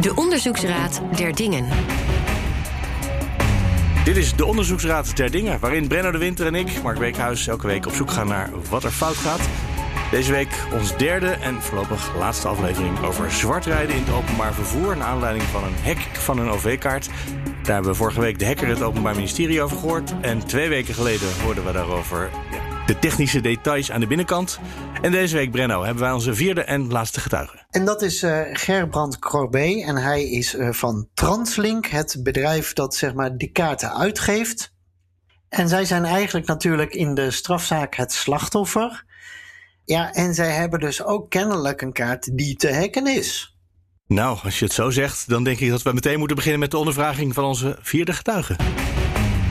De Onderzoeksraad der Dingen. Dit is de Onderzoeksraad der Dingen, waarin Brenno de Winter en ik, Mark Beekhuis, elke week op zoek gaan naar wat er fout gaat. Deze week ons derde en voorlopig laatste aflevering over zwartrijden in het openbaar vervoer. Naar aanleiding van een hack van een OV-kaart. Daar hebben we vorige week de hacker het Openbaar Ministerie over gehoord. En twee weken geleden hoorden we daarover de technische details aan de binnenkant. En deze week, Brenno, hebben wij onze vierde en laatste getuige. En dat is uh, Gerbrand Corbet. En hij is uh, van Translink, het bedrijf dat zeg maar die kaarten uitgeeft. En zij zijn eigenlijk natuurlijk in de strafzaak het slachtoffer. Ja, en zij hebben dus ook kennelijk een kaart die te hacken is. Nou, als je het zo zegt, dan denk ik dat we meteen moeten beginnen met de ondervraging van onze vierde getuige.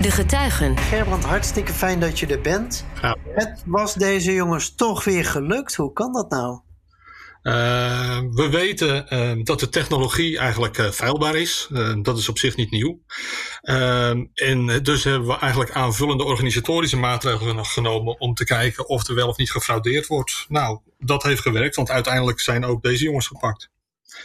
De getuigen. Gerbrand, hartstikke fijn dat je er bent. Ja. Het was deze jongens toch weer gelukt. Hoe kan dat nou? Uh, we weten uh, dat de technologie eigenlijk uh, veilbaar is. dat is op zich niet nieuw. en dus hebben we eigenlijk aanvullende organisatorische maatregelen genomen om te kijken of er wel of niet gefraudeerd wordt. Nou, dat heeft gewerkt, want uiteindelijk zijn ook deze jongens gepakt.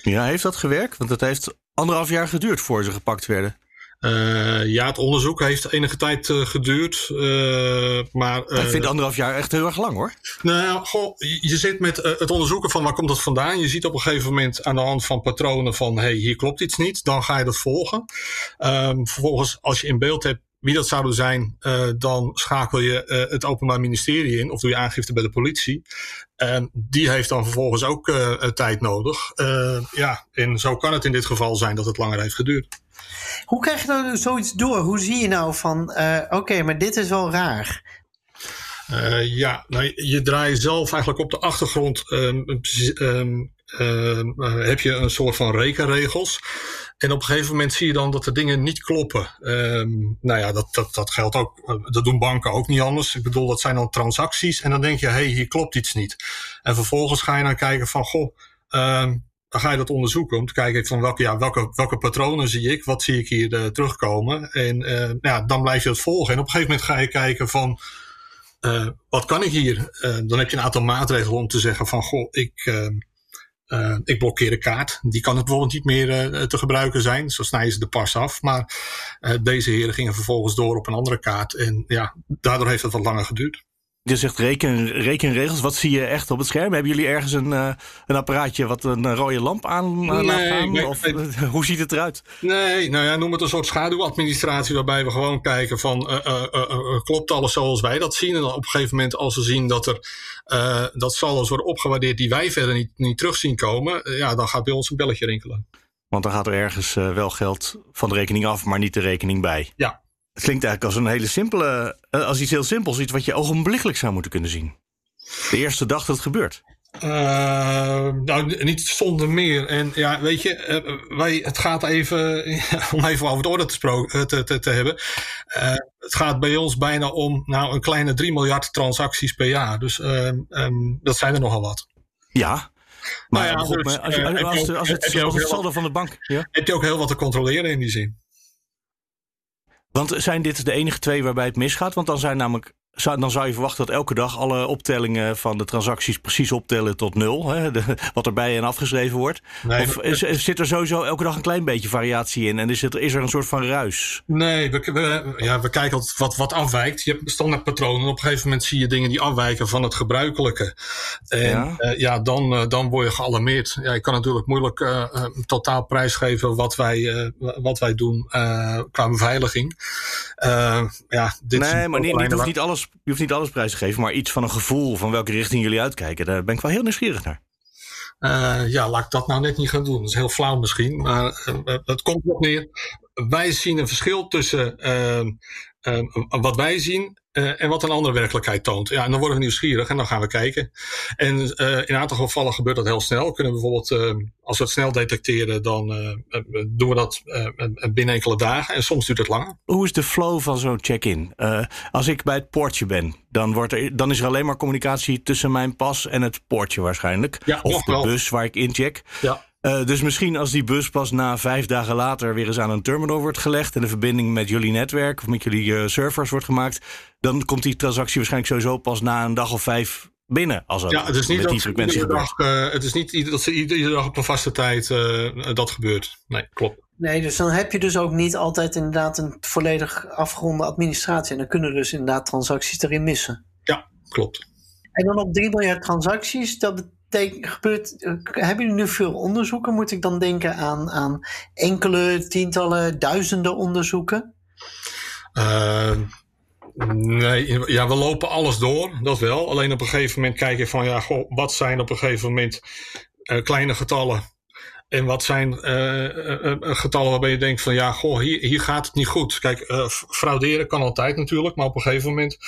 Ja, heeft dat gewerkt? Want het heeft anderhalf jaar geduurd voor ze gepakt werden. Uh, ja, het onderzoek heeft enige tijd uh, geduurd. Uh, maar, Ik vind anderhalf jaar echt heel erg lang hoor. Nou, goh, je zit met het onderzoeken van waar komt dat vandaan. Je ziet op een gegeven moment aan de hand van patronen van hey, hier klopt iets niet. Dan ga je dat volgen. Um, vervolgens, als je in beeld hebt wie dat zouden zijn, dan schakel je het Openbaar Ministerie in of doe je aangifte bij de politie. En die heeft dan vervolgens ook tijd nodig. ja, en zo kan het in dit geval zijn dat het langer heeft geduurd. Hoe krijg je nou zoiets door? Hoe zie je nou van, uh, oké, maar dit is wel raar? Uh, ja, nou, je draait zelf eigenlijk op de achtergrond. Um, um, um, uh, heb je een soort van rekenregels. En op een gegeven moment zie je dan dat de dingen niet kloppen. nou ja, dat, dat, dat geldt ook. Dat doen banken ook niet anders. Ik bedoel, dat zijn dan transacties. En dan denk je, hé, hey, hier klopt iets niet. En vervolgens ga je dan kijken van, goh dan ga je dat onderzoeken om te kijken van welke, ja, welke, welke patronen zie ik, wat zie ik hier uh, terugkomen. En uh, ja, dan blijf je het volgen. En op een gegeven moment ga je kijken van uh, wat kan ik hier? dan heb je een aantal maatregelen om te zeggen van goh, ik, ik blokkeer de kaart. Die kan het bijvoorbeeld niet meer te gebruiken zijn. Zo snijden ze de pas af. Maar deze heren gingen vervolgens door op een andere kaart. En ja, daardoor heeft het wat langer geduurd. Je zegt reken, rekenregels. Wat zie je echt op het scherm? Hebben jullie ergens een, uh, een apparaatje wat een rode lamp aan uh, nee, laat gaan? Nee, of, nee. hoe ziet het eruit? Nee, nou ja, noem het een soort schaduwadministratie waarbij we gewoon kijken van uh, klopt alles zoals wij dat zien? En dan op een gegeven moment als we zien dat er dat saldo's worden opgewaardeerd die wij verder niet, niet terug zien komen, ja, dan gaat bij ons een belletje rinkelen. Want dan gaat er ergens wel geld van de rekening af, maar niet de rekening bij. Ja, het klinkt eigenlijk als een hele simpele, als iets heel simpels, iets wat je ogenblikkelijk zou moeten kunnen zien. De eerste dag dat het gebeurt. Uh, nou, niet zonder meer. En ja, weet je, uh, wij, het gaat even, om even over de orde te, te, te, te hebben. Uh, het gaat bij ons bijna om nou, een kleine 3 miljard transacties per jaar. Dus um, dat zijn er nogal wat. Ja, maar, nou ja, dus, als, het, saldo van de bank. Ja? Heb je ook heel wat te controleren in die zin. Want zijn dit de enige twee waarbij het misgaat? Want dan zijn namelijk. Dan zou je verwachten dat elke dag alle optellingen van de transacties precies optellen tot nul. Hè, de, wat erbij en afgeschreven wordt. Nee, of is, zit er sowieso elke dag een klein beetje variatie in? En is, het, is er een soort van ruis? Nee, we, we, ja, we kijken altijd wat, wat afwijkt. Je hebt standaard patronen. Op een gegeven moment zie je dingen die afwijken van het gebruikelijke. En ja, uh, ja dan, uh, dan word je gealarmeerd. Ja, je kan natuurlijk moeilijk uh, totaal prijsgeven wat wij, wat wij doen qua beveiliging. Ja, dit nee, maar niet, niet, hoeft niet alles, je hoeft niet alles prijs te geven, maar iets van een gevoel van welke richting jullie uitkijken. Daar ben ik wel heel nieuwsgierig naar. Uh, ja, laat ik dat nou net niet gaan doen. Dat is heel flauw misschien, maar uh, het komt erop neer. Wij zien een verschil tussen uh, wat wij zien uh, en wat een andere werkelijkheid toont. Ja, en dan worden we nieuwsgierig en dan gaan we kijken. En uh, in een aantal gevallen gebeurt dat heel snel. Kunnen we bijvoorbeeld, uh, als we het snel detecteren, dan doen we dat binnen enkele dagen. En soms duurt het langer. Hoe is de flow van zo'n check-in? als ik bij het poortje ben, dan, wordt er, dan is er alleen maar communicatie tussen mijn pas en het poortje waarschijnlijk. Ja, of de wel. bus waar ik incheck. Ja. Uh, dus misschien als die bus pas na vijf dagen later weer eens aan een terminal wordt gelegd en de verbinding met jullie netwerk of met jullie uh, servers wordt gemaakt, dan komt die transactie waarschijnlijk sowieso pas na een dag of vijf binnen. Als Ja, het is niet, dat iedere dag, eh, het is niet ieder- dat ze ieder- iedere dag op een vaste tijd eh, dat gebeurt. Nee, klopt. Nee, dus dan heb je dus ook niet altijd inderdaad een volledig afgeronde administratie. En dan kunnen dus inderdaad transacties erin missen. Ja, klopt. En dan op 3 miljard transacties, dat betekent, gebeurt, hebben jullie nu veel onderzoeken? Moet ik dan denken aan, aan enkele, tientallen, duizenden onderzoeken? Eh, nee, ja, we lopen alles door, dat wel. Alleen op een gegeven moment kijken van, ja, wat zijn op een gegeven moment eh, kleine getallen? En wat zijn eh, getallen waarbij je denkt van, ja, goh, hier, hier gaat het niet goed. Kijk, frauderen kan altijd natuurlijk, maar op een gegeven moment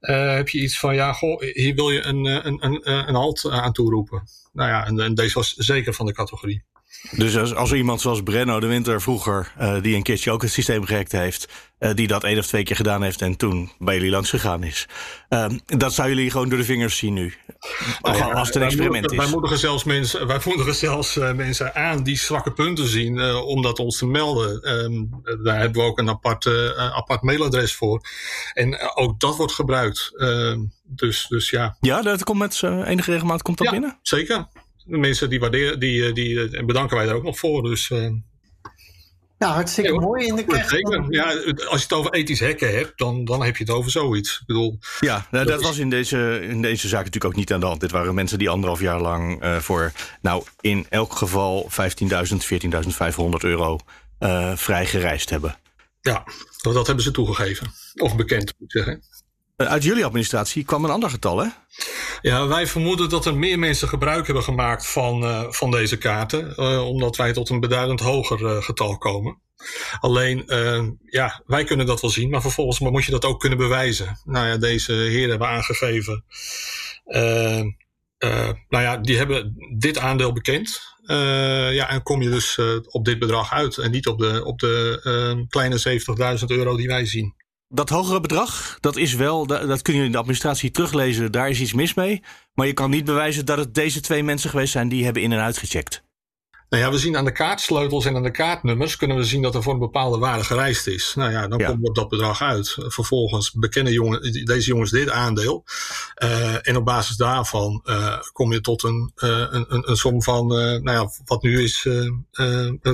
eh, heb je iets van, ja, goh, hier wil je een, eh, een, een, een halt aan toeroepen. Nou ja, en, deze was zeker van de categorie. Dus als, als iemand zoals Brenno de Winter vroeger, eh, die een keertje ook het systeem gehackt heeft, eh, die dat één of twee keer gedaan heeft en toen bij jullie langs gegaan is, eh, dat zou jullie gewoon door de vingers zien nu. Nou ja, als het een experiment moedigen- Wij is. moedigen zelfs mensen, wij moedigen zelfs eh, mensen aan die zwakke punten zien eh, om dat ons te melden. Ehm, daar hebben we ook een apart, eh, apart mailadres voor. En ook dat wordt gebruikt. Ehm, dus, dus ja, Ja, dat komt met enige regelmaat komt dat ja binnen. zeker. De mensen die waarderen, die, die bedanken wij daar ook nog voor. Dus eh, Nou, hartstikke Ja, mooi in de kerst. zeker. Ja, als je het over ethisch hacken hebt, dan, dan heb je het over zoiets. Ik bedoel, Ja, nou, dat is- was in deze, in deze zaak natuurlijk ook niet aan de hand. Dit waren mensen die anderhalf jaar lang eh, voor, nou, in elk geval 15.000, 14.500 euro eh, vrij gereisd hebben. ja, dat dat hebben ze toegegeven. Of bekend, moet ik zeggen. Eh, uit jullie administratie kwam een ander getal, hè? Ja, wij vermoeden dat er meer mensen gebruik hebben gemaakt van, eh, van deze kaarten, eh, omdat wij tot een beduidend hoger getal komen. Alleen, ja, wij kunnen dat wel zien, maar vervolgens moet je dat ook kunnen bewijzen. Nou ja, deze heren hebben aangegeven. nou ja, die hebben dit aandeel bekend. Ja, en kom je dus op dit bedrag uit en niet op de, op de kleine 70.000 euro die wij zien. Dat hogere bedrag, dat is wel, dat, dat kun je in de administratie teruglezen, daar is iets mis mee. Maar je kan niet bewijzen dat het deze twee mensen geweest zijn die hebben in- en uitgecheckt. Nou ja, we zien aan de kaartsleutels en aan de kaartnummers kunnen we zien dat er voor een bepaalde waarde gereisd is. Nou ja, dan Ja. op dat bedrag uit. Vervolgens bekennen jongen, deze jongens dit aandeel. Eh, en op basis daarvan eh, kom je tot een, eh, een, een, een som van, nou ja, wat nu is.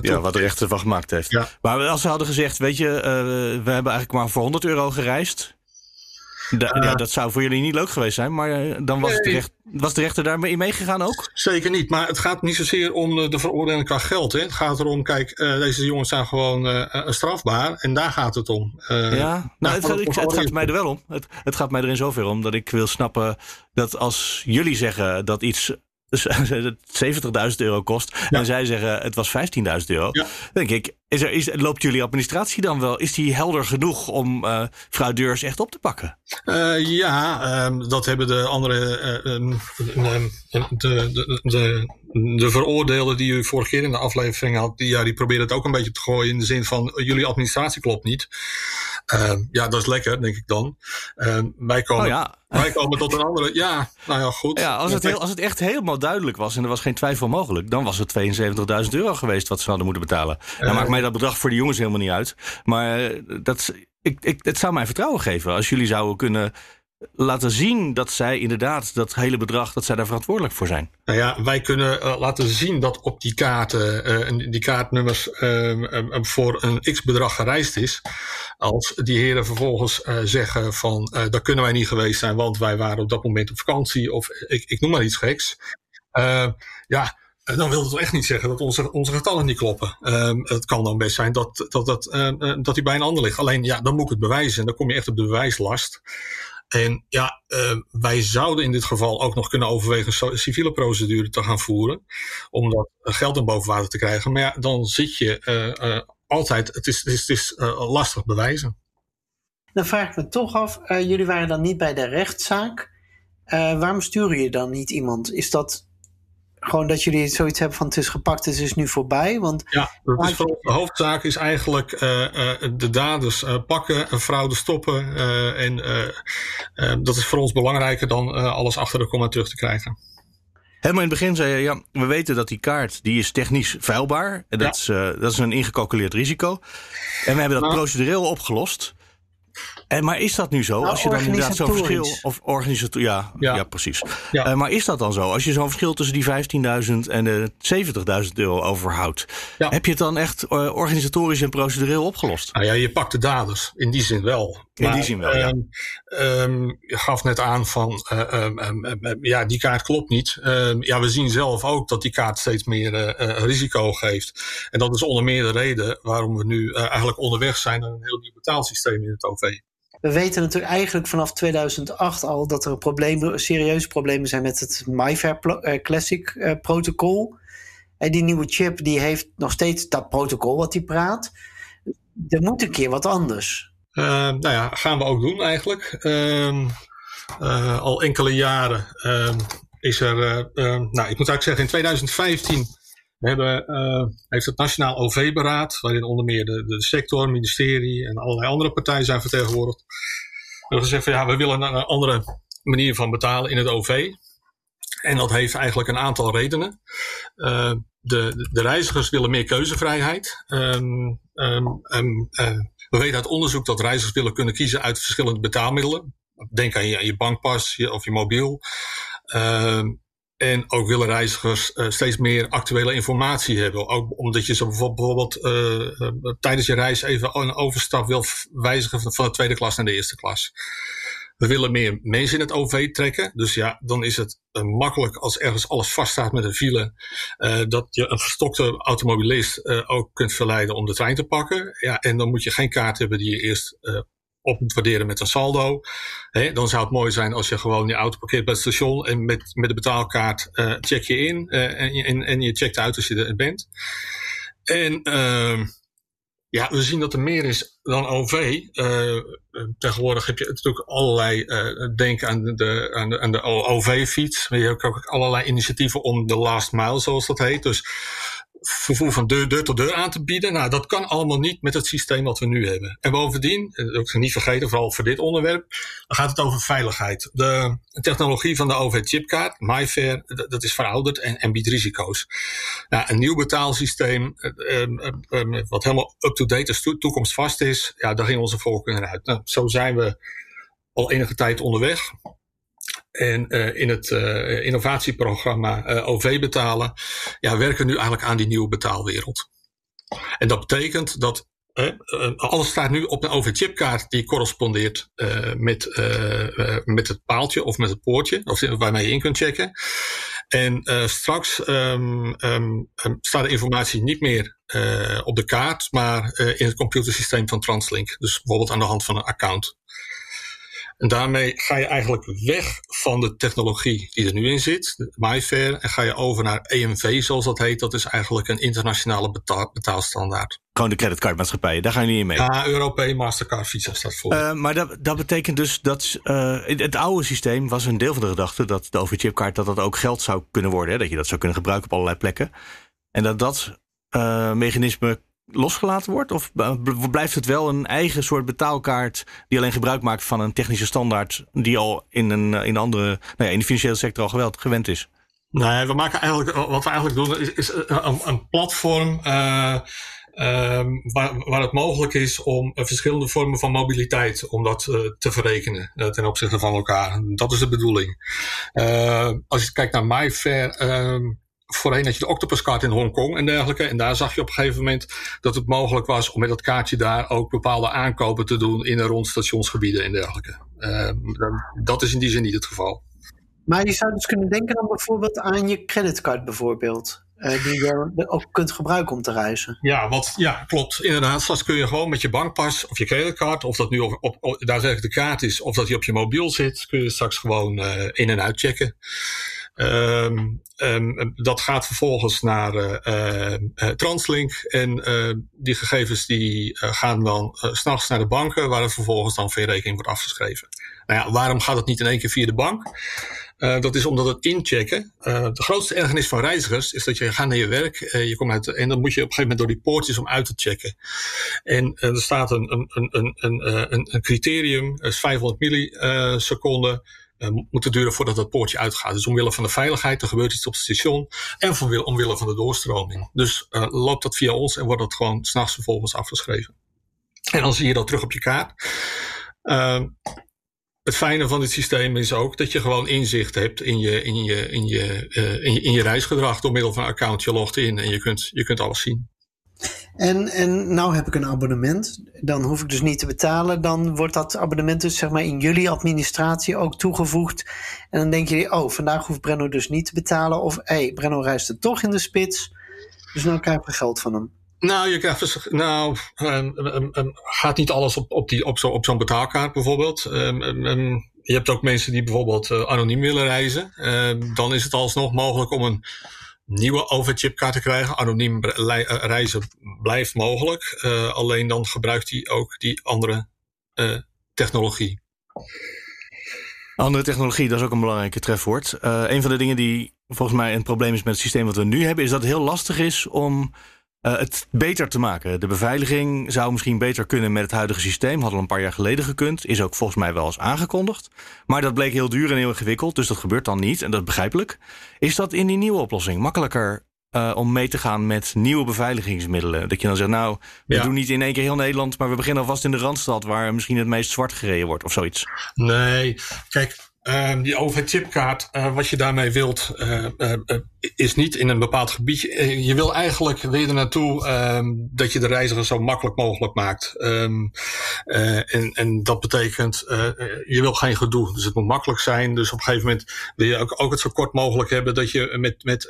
Ja, wat de rechter van gemaakt heeft. Ja. Maar als ze hadden gezegd, weet je, we hebben eigenlijk maar voor 100 euro gereisd. Da- Eh. ja, dat zou voor jullie niet leuk geweest zijn, maar eh, dan was, de, recht, was de rechter daarmee meegegaan ook? Zeker niet, maar het gaat niet zozeer om de veroordeling qua geld. Hè. Het gaat erom, kijk, eh, deze jongens zijn gewoon strafbaar en daar gaat het om. Ja, nou, het, voor gaat- ik- het gaat mij er wel om. Het, het gaat mij er in om dat ik wil snappen dat als jullie zeggen dat iets 70.000 euro kost Ja. en zij zeggen het was 15.000 euro, Ja. denk ik, is er, is, loopt jullie administratie dan wel? Is die helder genoeg om eh fraudeurs echt op te pakken? Eh, ja, ehm, dat hebben de andere. eh, ehm, ehm, de, de, de, de veroordeelden die u vorige keer in de aflevering had, die, ja, die proberen het ook een beetje te gooien in de zin van: jullie administratie klopt niet. Ehm, ja, dat is lekker, denk ik dan. Ehm, wij, komen, Oh ja. wij komen tot een andere. Ja, nou ja, goed. Ja, als het, heel, als het echt helemaal duidelijk was en er was geen twijfel mogelijk, dan was het 72.000 euro geweest wat ze hadden moeten betalen. Dan maakt mij dat bedrag voor de jongens helemaal niet uit. Maar eh, dat, ik, ik, het zou mij vertrouwen geven als jullie zouden kunnen laten zien dat zij inderdaad dat hele bedrag, dat zij daar verantwoordelijk voor zijn. Nou ja, wij kunnen eh, laten zien dat op die kaarten, eh, die kaartnummers ehm, ehm, voor een x-bedrag gereisd is. Als die heren vervolgens eh, zeggen van dat kunnen wij niet geweest zijn, want wij waren op dat moment op vakantie of ik, ik noem maar iets geks. Ja, dan wil het toch echt niet zeggen dat onze, onze getallen niet kloppen. Ehm, het kan dan best zijn dat, dat, dat, dat hij bij een ander ligt. Alleen ja, dan moet ik het bewijzen en dan kom je echt op de bewijslast. En ja, eh, wij zouden in dit geval ook nog kunnen overwegen civiele procedure te gaan voeren. Om dat eh, geld dan boven water te krijgen. Maar ja, dan zit je eh, altijd, het is, het is, lastig bewijzen. Dan vraag ik me toch af, jullie waren dan niet bij de rechtszaak. Waarom sturen je dan niet iemand? Is dat gewoon dat jullie zoiets hebben van het is gepakt, het is nu voorbij? Want Ja, dat is de hoofdzaak is eigenlijk eh, eh, de daders eh, pakken en fraude stoppen. eh, en eh, eh, dat is voor ons belangrijker dan eh, alles achter de komma terug te krijgen. Helemaal in het begin zei je, ja, we weten dat die kaart, die is technisch vuilbaar. En dat, Ja. is, eh, dat is een ingecalculeerd risico. En we hebben dat Nou. procedureel opgelost. En, maar is dat nu zo? Nou, als je dan inderdaad zo'n verschil. Of organisator, ja, ja. Ja. precies. Ja. Eh, maar is dat dan zo? Als je zo'n verschil tussen die 15.000 en de 70.000 euro overhoudt. Ja. Heb je het dan echt eh, organisatorisch en procedureel opgelost? Nou ja, je pakt de daders. In die zin wel. In die zin wel, ja. ehm, ehm, je gaf net aan van, eh, ehm, ja, die kaart klopt niet. Ehm, ja, we zien zelf ook dat die kaart steeds meer eh, eh, risico geeft. En dat is onder meer de reden waarom we nu eh, eigenlijk onderweg zijn naar een heel nieuw betaalsysteem in het OV. We weten natuurlijk eigenlijk vanaf 2008 al dat er problemen, serieuze problemen zijn met het MyFair eh, Classic eh, protocol. En die nieuwe chip die heeft nog steeds dat protocol wat die praat. Er moet een keer wat anders. Eh, nou ja, gaan we ook doen eigenlijk. Ehm, eh, al enkele jaren ehm, is er, eh, ehm, nou ik moet eigenlijk zeggen in 2015 hebben, eh, heeft het Nationaal OV-beraad, waarin onder meer de, de sector, ministerie en allerlei andere partijen zijn vertegenwoordigd, gezegd van ja, we willen een andere manier van betalen in het OV. En dat heeft eigenlijk een aantal redenen. Eh, de, de reizigers willen meer keuzevrijheid. Ehm, ehm, ehm, eh, we weten uit onderzoek dat reizigers willen kunnen kiezen uit verschillende betaalmiddelen. Denk aan je, aan je bankpas of je mobiel. En ook willen reizigers eh, steeds meer actuele informatie hebben. Ook omdat je zo bijvoorbeeld eh, eh, tijdens je reis even een overstap wil wijzigen van, de tweede klas naar de eerste klas. We willen meer mensen in het OV trekken. Dus ja, dan is het makkelijk als ergens alles vaststaat met een file. dat je een gestokte automobilist ook kunt verleiden om de trein te pakken. Ja, en dan moet je geen kaart hebben die je eerst op moet waarderen met een saldo. Hè, dan zou het mooi zijn als je gewoon je auto parkeert bij het station en met, met de betaalkaart eh, check je in eh, en, en, en je checkt uit als je er bent. En ehm, ja, we zien dat er meer is dan OV. Eh, tegenwoordig heb je natuurlijk allerlei, denk aan de, aan de, aan de OV-fiets. Maar je hebt ook allerlei initiatieven om de last mile, zoals dat heet. Dus vervoer van deur, deur tot deur aan te bieden. Nou, dat kan allemaal niet met het systeem wat we nu hebben. En bovendien, en dat ook niet vergeten, vooral voor dit onderwerp, dan gaat het over veiligheid. De technologie van de OV-chipkaart, MyFair, dat is verouderd en, en biedt risico's. Nou, een nieuw betaalsysteem, eh, eh, eh, eh, wat helemaal up-to-date is, toe- toekomstvast is, ja, daar ging onze voorkeur naar uit. Nou, zo zijn we al enige tijd onderweg. En eh, in het eh, innovatieprogramma eh, OV betalen, ja, werken nu eigenlijk aan die nieuwe betaalwereld. En dat betekent dat alles staat nu op een OV-chipkaart die correspondeert met, met het paaltje of met het poortje, of waarmee je in kunt checken. En straks ehm, ehm, ehm, staat de informatie niet meer op de kaart, maar in het computersysteem van Translink. Dus bijvoorbeeld aan de hand van een account. En daarmee ga je eigenlijk weg van de technologie die er nu in zit, de MyFair, en ga je over naar EMV, zoals dat heet. Dat is eigenlijk een internationale betaal, betaalstandaard. Gewoon de creditcardmaatschappijen, daar ga je niet in mee. Ja, Europay, Mastercard, Visa staat voor. Eh, maar dat, dat betekent dus dat eh, het oude systeem was een deel van de gedachte dat de OV-chipkaart dat dat ook geld zou kunnen worden. Hè, dat je dat zou kunnen gebruiken op allerlei plekken. En dat dat eh, mechanisme losgelaten wordt? Of eh, blijft het wel een eigen soort betaalkaart die alleen gebruik maakt van een technische standaard die al in een, eh, in andere, nou ja, in de financiële sector al geweld, gewend is? Nee, we maken eigenlijk, wat we eigenlijk doen is, is een, een platform eh, ehm, waar, waar het mogelijk is om eh, verschillende vormen van mobiliteit om dat eh, te verrekenen eh, ten opzichte van elkaar. Dat is de bedoeling. Eh, als je kijkt naar MyFair, ehm, voorheen had je de Octopuskaart in Hongkong en dergelijke. En daar zag je op een gegeven moment dat het mogelijk was om met dat kaartje daar ook bepaalde aankopen te doen in en rond stationsgebieden en dergelijke. Ehm, dat is in die zin niet het geval. Maar je zou dus kunnen denken dan bijvoorbeeld aan je creditcard bijvoorbeeld. eh, die je ook kunt gebruiken om te reizen. Ja, wat, ja, klopt. Inderdaad, straks kun je gewoon met je bankpas of je creditcard, of dat nu op, op, op daadwerkelijk de kaart is, of dat die op je mobiel zit, kun je straks gewoon eh, in- en uitchecken. Ehm ehm, dat gaat vervolgens naar eh, Translink en die gegevens die gaan dan 's s'nachts naar de banken, waar het vervolgens dan voor je rekening wordt afgeschreven. Nou ja, waarom gaat het niet in één keer via de bank? Uh, dat is omdat het inchecken. Uh, de grootste ergernis van reizigers is dat je gaat naar je werk uh, je komt uit, en dan moet je op een gegeven moment door die poortjes om uit te checken. En er staat een, een, een, een, criterium, is 500 milliseconden. Uh, moet het duren voordat dat poortje uitgaat. Dus omwille van de veiligheid, er gebeurt iets op het station. En omwille van de doorstroming. Dus uh, loopt dat via ons en wordt dat gewoon s'nachts vervolgens afgeschreven. En dan zie je dat terug op je kaart. Ehm, het fijne van dit systeem is ook dat je gewoon inzicht hebt in je, in je, in je, uh, in je, in je reisgedrag door middel van een account. Je logt in en je kunt, je kunt alles zien. En, en nou heb ik een abonnement. Dan hoef ik dus niet te betalen. Dan wordt dat abonnement dus zeg maar in jullie administratie ook toegevoegd. En dan denk je, oh, vandaag hoeft Brenno dus niet te betalen. Of hé, hey, Brenno reist er toch in de spits. Dus nou krijg ik geld van hem. Nou, je krijgt, nou, um, um, um, gaat niet alles op, op, die, op, zo, op zo'n betaalkaart bijvoorbeeld. je hebt ook mensen die bijvoorbeeld uh, anoniem willen reizen. dan is het alsnog mogelijk om een nieuwe overchipkaart te krijgen. Anoniem reizen blijft mogelijk. Uh, alleen dan gebruikt hij ook die andere uh, technologie. Andere technologie, dat is ook een belangrijke trefwoord. Uh, een van de dingen die volgens mij een probleem is met het systeem wat we nu hebben, is dat het heel lastig is om uh, het beter te maken. De beveiliging zou misschien beter kunnen met het huidige systeem. Had al een paar jaar geleden gekund. Is ook volgens mij wel eens aangekondigd. Maar dat bleek heel duur en heel ingewikkeld. Dus dat gebeurt dan niet. En dat is begrijpelijk. Is dat in die nieuwe oplossing makkelijker uh, om mee te gaan met nieuwe beveiligingsmiddelen? Dat je dan zegt, nou, we ja. doen niet in één keer heel Nederland, maar we beginnen alvast in de Randstad, waar misschien het meest zwart gereden wordt of zoiets. Nee, kijk, Uh, die overhead-chipkaart, uh, wat je daarmee wilt, uh, is niet in een bepaald gebied. je wil eigenlijk weer er naartoe um, dat je de reiziger zo makkelijk mogelijk maakt. Um, en, en dat betekent, je wil geen gedoe. Dus het moet makkelijk zijn. Dus op een gegeven moment wil je ook, ook het zo kort mogelijk hebben dat je met, met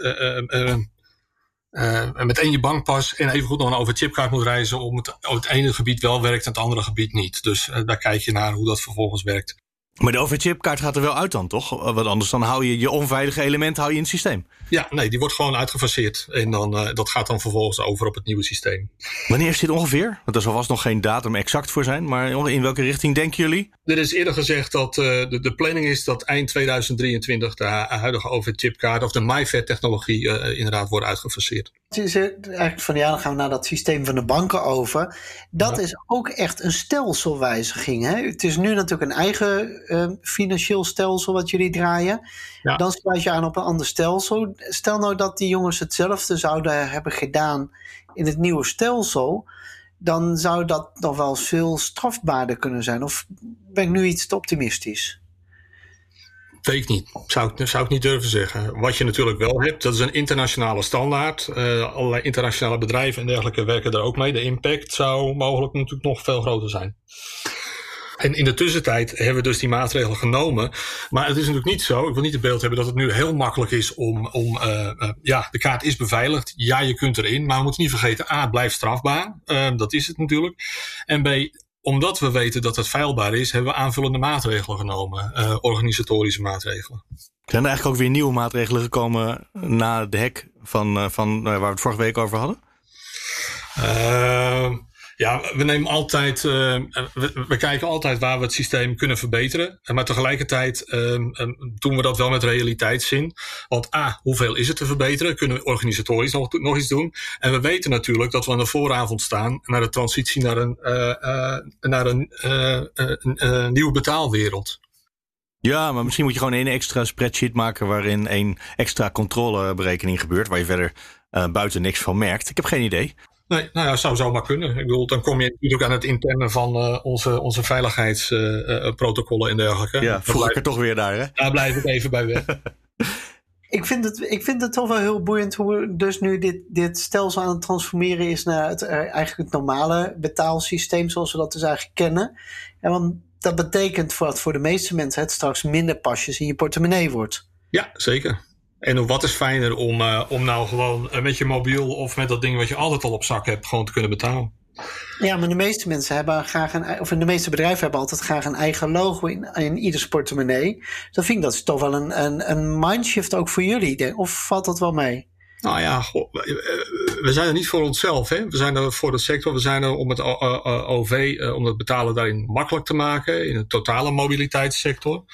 met één je bankpas en even goed nog een overchipkaart moet reizen om het, ene gebied wel werkt en het andere gebied niet. Dus daar kijk je naar hoe dat vervolgens werkt. Maar de overchipkaart gaat er wel uit dan, toch? Want anders dan hou je je onveilige element hou je in het systeem. Ja, nee, die wordt gewoon uitgefaseerd. En dan, uh, dat gaat dan vervolgens over op het nieuwe systeem. Wanneer is dit ongeveer? Want er zal vast nog geen datum exact voor zijn. Maar in welke richting denken jullie? Er is eerder gezegd dat uh, de, de, planning is dat eind 2023 de huidige overchipkaart of de MyFed-technologie uh, inderdaad wordt uitgefaseerd. Het is eigenlijk van ja, dan gaan we naar dat systeem van de banken over. Dat ja. is ook echt een stelselwijziging. Hè? Het is nu natuurlijk een eigen uh, financieel stelsel wat jullie draaien. Ja. Dan sluit je aan op een ander stelsel. Stel nou dat die jongens hetzelfde zouden hebben gedaan in het nieuwe stelsel. Dan zou dat nog wel veel strafbaarder kunnen zijn. Of ben ik nu iets te optimistisch? Weet ik niet. Zou ik, zou ik niet durven zeggen. Wat je natuurlijk wel hebt, dat is een internationale standaard. Uh, allerlei internationale bedrijven en dergelijke werken daar ook mee. De impact zou mogelijk natuurlijk nog veel groter zijn. En in de tussentijd hebben we dus die maatregelen genomen. Maar het is natuurlijk niet zo, ik wil niet het beeld hebben dat het nu heel makkelijk is om, om uh, uh, ja, de kaart is beveiligd. Ja, je kunt erin, maar we moeten niet vergeten, A, het blijft strafbaar. Uh, dat is het natuurlijk. En B, omdat we weten dat het veilbaar is, hebben we aanvullende maatregelen genomen. Uh, organisatorische maatregelen. Zijn er eigenlijk ook weer nieuwe maatregelen gekomen na de hek van, uh, van waar we het vorige week over hadden? Uh, ja, we nemen altijd, uh, we, kijken altijd waar we het systeem kunnen verbeteren. Maar tegelijkertijd um, um, doen we dat wel met realiteitszin. Want A, hoeveel is het te verbeteren? Kunnen we organisatorisch nog, iets doen? En we weten natuurlijk dat we aan de vooravond staan naar de transitie naar een, uh, uh, naar een, een nieuwe betaalwereld. Ja, maar misschien moet je gewoon één extra spreadsheet maken waarin één extra controleberekening gebeurt, waar je verder buiten niks van merkt. Ik heb geen idee. Nee, nou ja, zou zomaar kunnen. Ik bedoel, dan kom je natuurlijk aan het interne van uh, onze, onze veiligheidsprotocollen uh, en dergelijke. Ja, voel ik er toch weer daar, hè? Daar blijf ik even bij weg. ik, vind het, ik vind het toch wel heel boeiend hoe dus nu dit, dit stelsel aan het transformeren is naar het, eigenlijk het normale betaalsysteem zoals we dat dus eigenlijk kennen. En want dat betekent voor, voor de meeste mensen het straks minder pasjes in je portemonnee wordt. Ja, zeker. En wat is fijner om, uh, om nou gewoon uh, met je mobiel of met dat ding wat je altijd al op zak hebt, gewoon te kunnen betalen. Ja, maar de meeste mensen hebben graag een, of de meeste bedrijven hebben altijd graag een eigen logo in, in ieders portemonnee. Dan vind ik dat is toch wel een, een, een mindshift ook voor jullie. Of valt dat wel mee? Nou ja, goh, we zijn er niet voor onszelf. Hè? We zijn er voor de sector. We zijn er om het OV, om het betalen daarin makkelijk te maken. In de totale mobiliteitssector.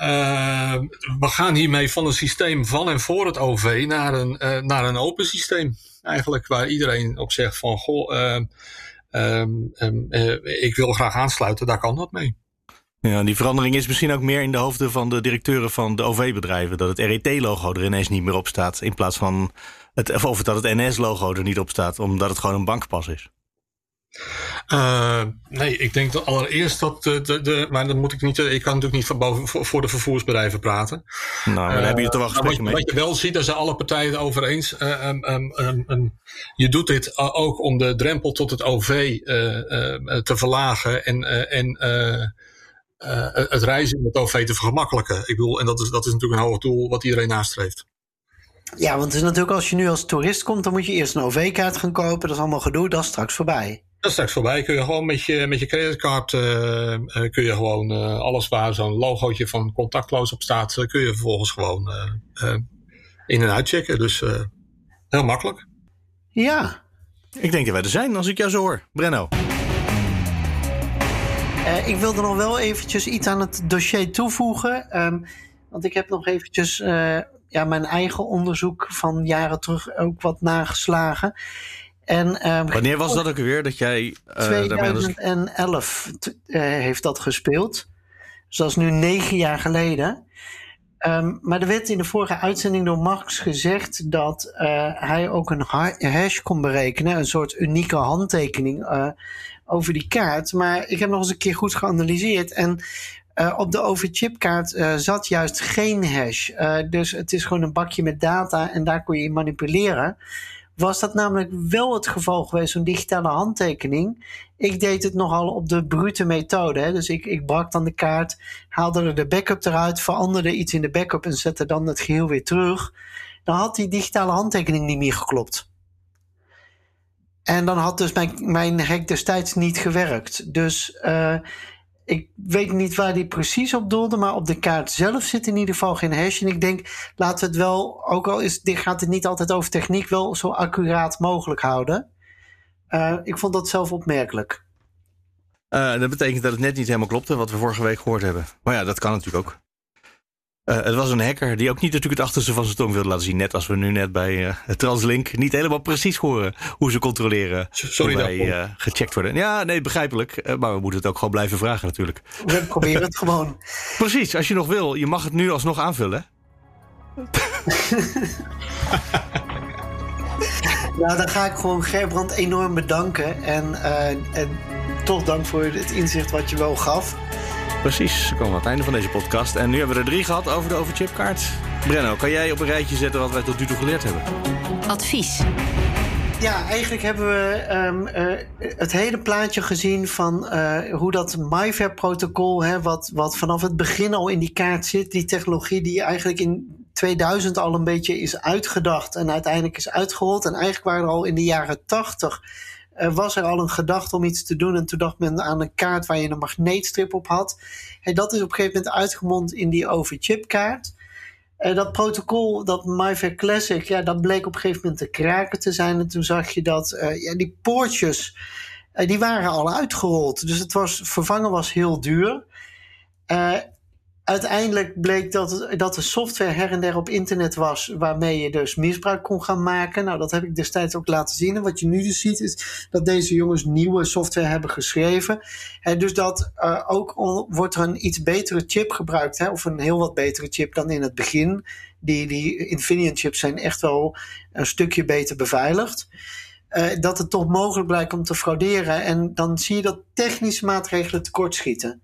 Uh, we gaan hiermee van een systeem van en voor het OV naar een, uh, naar een open systeem. Eigenlijk waar iedereen op zegt van goh, uh, ik wil graag aansluiten, daar kan dat mee. Ja, die verandering is misschien ook meer in de hoofden van de directeuren van de OV-bedrijven. Dat het RET-logo er ineens niet meer op staat. In plaats van het, of dat het NS-logo er niet op staat, omdat het gewoon een bankpas is. Uh, nee, ik denk dat allereerst dat de, de, de, maar dan moet ik niet, ik kan natuurlijk niet voor, boven, voor de vervoersbedrijven praten. Nou, dan uh, heb je er wel gesprekken mee. Wat je wel ziet, daar zijn alle partijen het over eens. Uh, um, um, um, je doet dit ook om de drempel tot het OV te verlagen en, en het reizen in het OV te vergemakkelijken. Ik bedoel, en dat is, dat is natuurlijk een hoog doel wat iedereen nastreeft. Ja, want het is natuurlijk als je nu als toerist komt, dan moet je eerst een OV-kaart gaan kopen. Dat is allemaal gedoe, dat is straks voorbij. Dat is straks voorbij. Kun je gewoon met je, met je creditcard, uh, kun je gewoon uh, alles waar zo'n logootje van contactloos op staat, kun je vervolgens gewoon in en uitchecken. Dus heel makkelijk. Ja. Ik denk dat wij er zijn als ik jou zo hoor. Brenno. ik wilde nog wel eventjes iets aan het dossier toevoegen. Um, want ik heb nog eventjes ja, mijn eigen onderzoek van jaren terug ook wat nageslagen. En, um, Wanneer was dat ook weer dat jij. Uh, 2011 uh, heeft dat gespeeld. Dus dat is nu negen jaar geleden. Um, maar er werd in de vorige uitzending door Max gezegd dat uh, hij ook een hash kon berekenen, een soort unieke handtekening over die kaart. Maar ik heb nog eens een keer goed geanalyseerd. En uh, op de overchipkaart uh, zat juist geen hash. Uh, dus het is gewoon een bakje met data en daar kon je manipuleren. Was dat namelijk wel het geval geweest, zo'n digitale handtekening? Ik deed het nogal op de brute methode. Hè? Dus ik, ik brak dan de kaart, haalde er de backup eruit, veranderde iets in de backup en zette dan het geheel weer terug. Dan had die digitale handtekening niet meer geklopt. En dan had dus mijn, mijn hack destijds niet gewerkt. Dus uh, ik weet niet waar die precies op doelde, maar op de kaart zelf zit in ieder geval geen hash. En ik denk, laten we het wel, ook al is, dit gaat het niet altijd over techniek, wel zo accuraat mogelijk houden. Uh, ik vond dat zelf opmerkelijk. Uh, dat betekent dat het net niet helemaal klopte wat we vorige week gehoord hebben. Maar ja, dat kan natuurlijk ook. Uh, het was een hacker die ook niet natuurlijk het achterste van zijn tong wilde laten zien. Net als we nu net bij uh, Translink niet helemaal precies horen hoe ze controleren. Sorry wij uh, gecheckt worden. Ja, nee, begrijpelijk. maar we moeten het ook gewoon blijven vragen natuurlijk. We proberen het gewoon. Precies, als je nog wil. Je mag het nu alsnog aanvullen. nou, dan ga ik gewoon Gerbrand enorm bedanken. En, en toch dank voor het inzicht wat je wel gaf. Precies, we komen aan het einde van deze podcast. En nu hebben we er drie gehad over de overchipkaart. Brenno, kan jij op een rijtje zetten wat wij tot nu toe geleerd hebben? Advies. Ja, eigenlijk hebben we um, uh, het hele plaatje gezien van uh, hoe dat MyFair-protocol, wat, wat vanaf het begin al in die kaart zit, die technologie die eigenlijk in 2000 al een beetje is uitgedacht en uiteindelijk is uitgerold. En eigenlijk waren er al in de jaren 80 uh, was er al een gedachte om iets te doen. En toen dacht men aan een kaart waar je een magneetstrip op had. En dat is op een gegeven moment uitgemond in die overchipkaart. Uh, dat protocol, dat MyFair Classic, ja, dat bleek op een gegeven moment te kraken te zijn. En toen zag je dat uh, ja, die poortjes, die waren al uitgerold. Dus het was, vervangen was heel duur uiteindelijk bleek dat, dat de software her en der op internet was waarmee je dus misbruik kon gaan maken. Nou, dat heb ik destijds ook laten zien. En wat je nu dus ziet is dat deze jongens nieuwe software hebben geschreven. En dus dat uh, ook wordt er een iets betere chip gebruikt, hè, of een heel wat betere chip dan in het begin. Die, die Infineon chips zijn echt wel een stukje beter beveiligd. Uh, dat het toch mogelijk blijkt om te frauderen. En dan zie je dat technische maatregelen tekortschieten.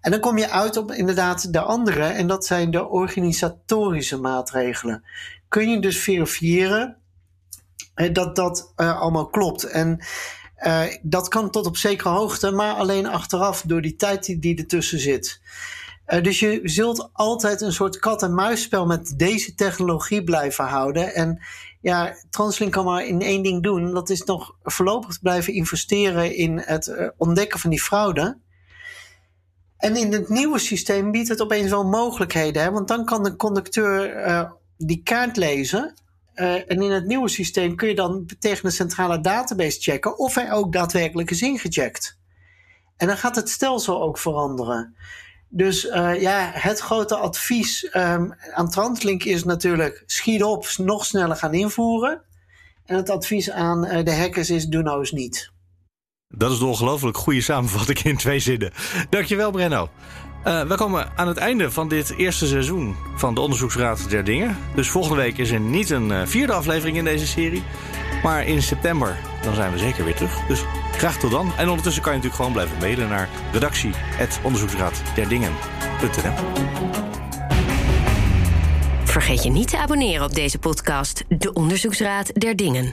En dan kom je uit op inderdaad de andere, en dat zijn de organisatorische maatregelen. Kun je dus verifiëren dat dat uh, allemaal klopt. En dat kan tot op zekere hoogte, maar alleen achteraf door die tijd die, die ertussen zit. Dus je zult altijd een soort kat-en-muisspel met deze technologie blijven houden. En ja, Translink kan maar in één ding doen. Dat is nog voorlopig blijven investeren in het ontdekken van die fraude. En in het nieuwe systeem biedt het opeens wel mogelijkheden. Hè? Want dan kan de conducteur uh, die kaart lezen. Uh, en in het nieuwe systeem kun je dan tegen de centrale database checken of hij ook daadwerkelijk is ingecheckt. En dan gaat het stelsel ook veranderen. Dus uh, ja, het grote advies um, aan Translink is natuurlijk schiet op, nog sneller gaan invoeren. En het advies aan de hackers is doe nou eens niet. Dat is een ongelooflijk goede samenvatting in twee zinnen. Dankjewel, Brenno. Uh, we komen aan het einde van dit eerste seizoen van de Onderzoeksraad der Dingen. Dus volgende week is er niet een vierde aflevering in deze serie. Maar in september dan zijn we zeker weer terug. Dus Graag tot dan. En ondertussen kan je natuurlijk gewoon blijven mailen naar redactie.onderzoeksraadderdingen.nl Vergeet je niet te abonneren op deze podcast, De Onderzoeksraad der Dingen.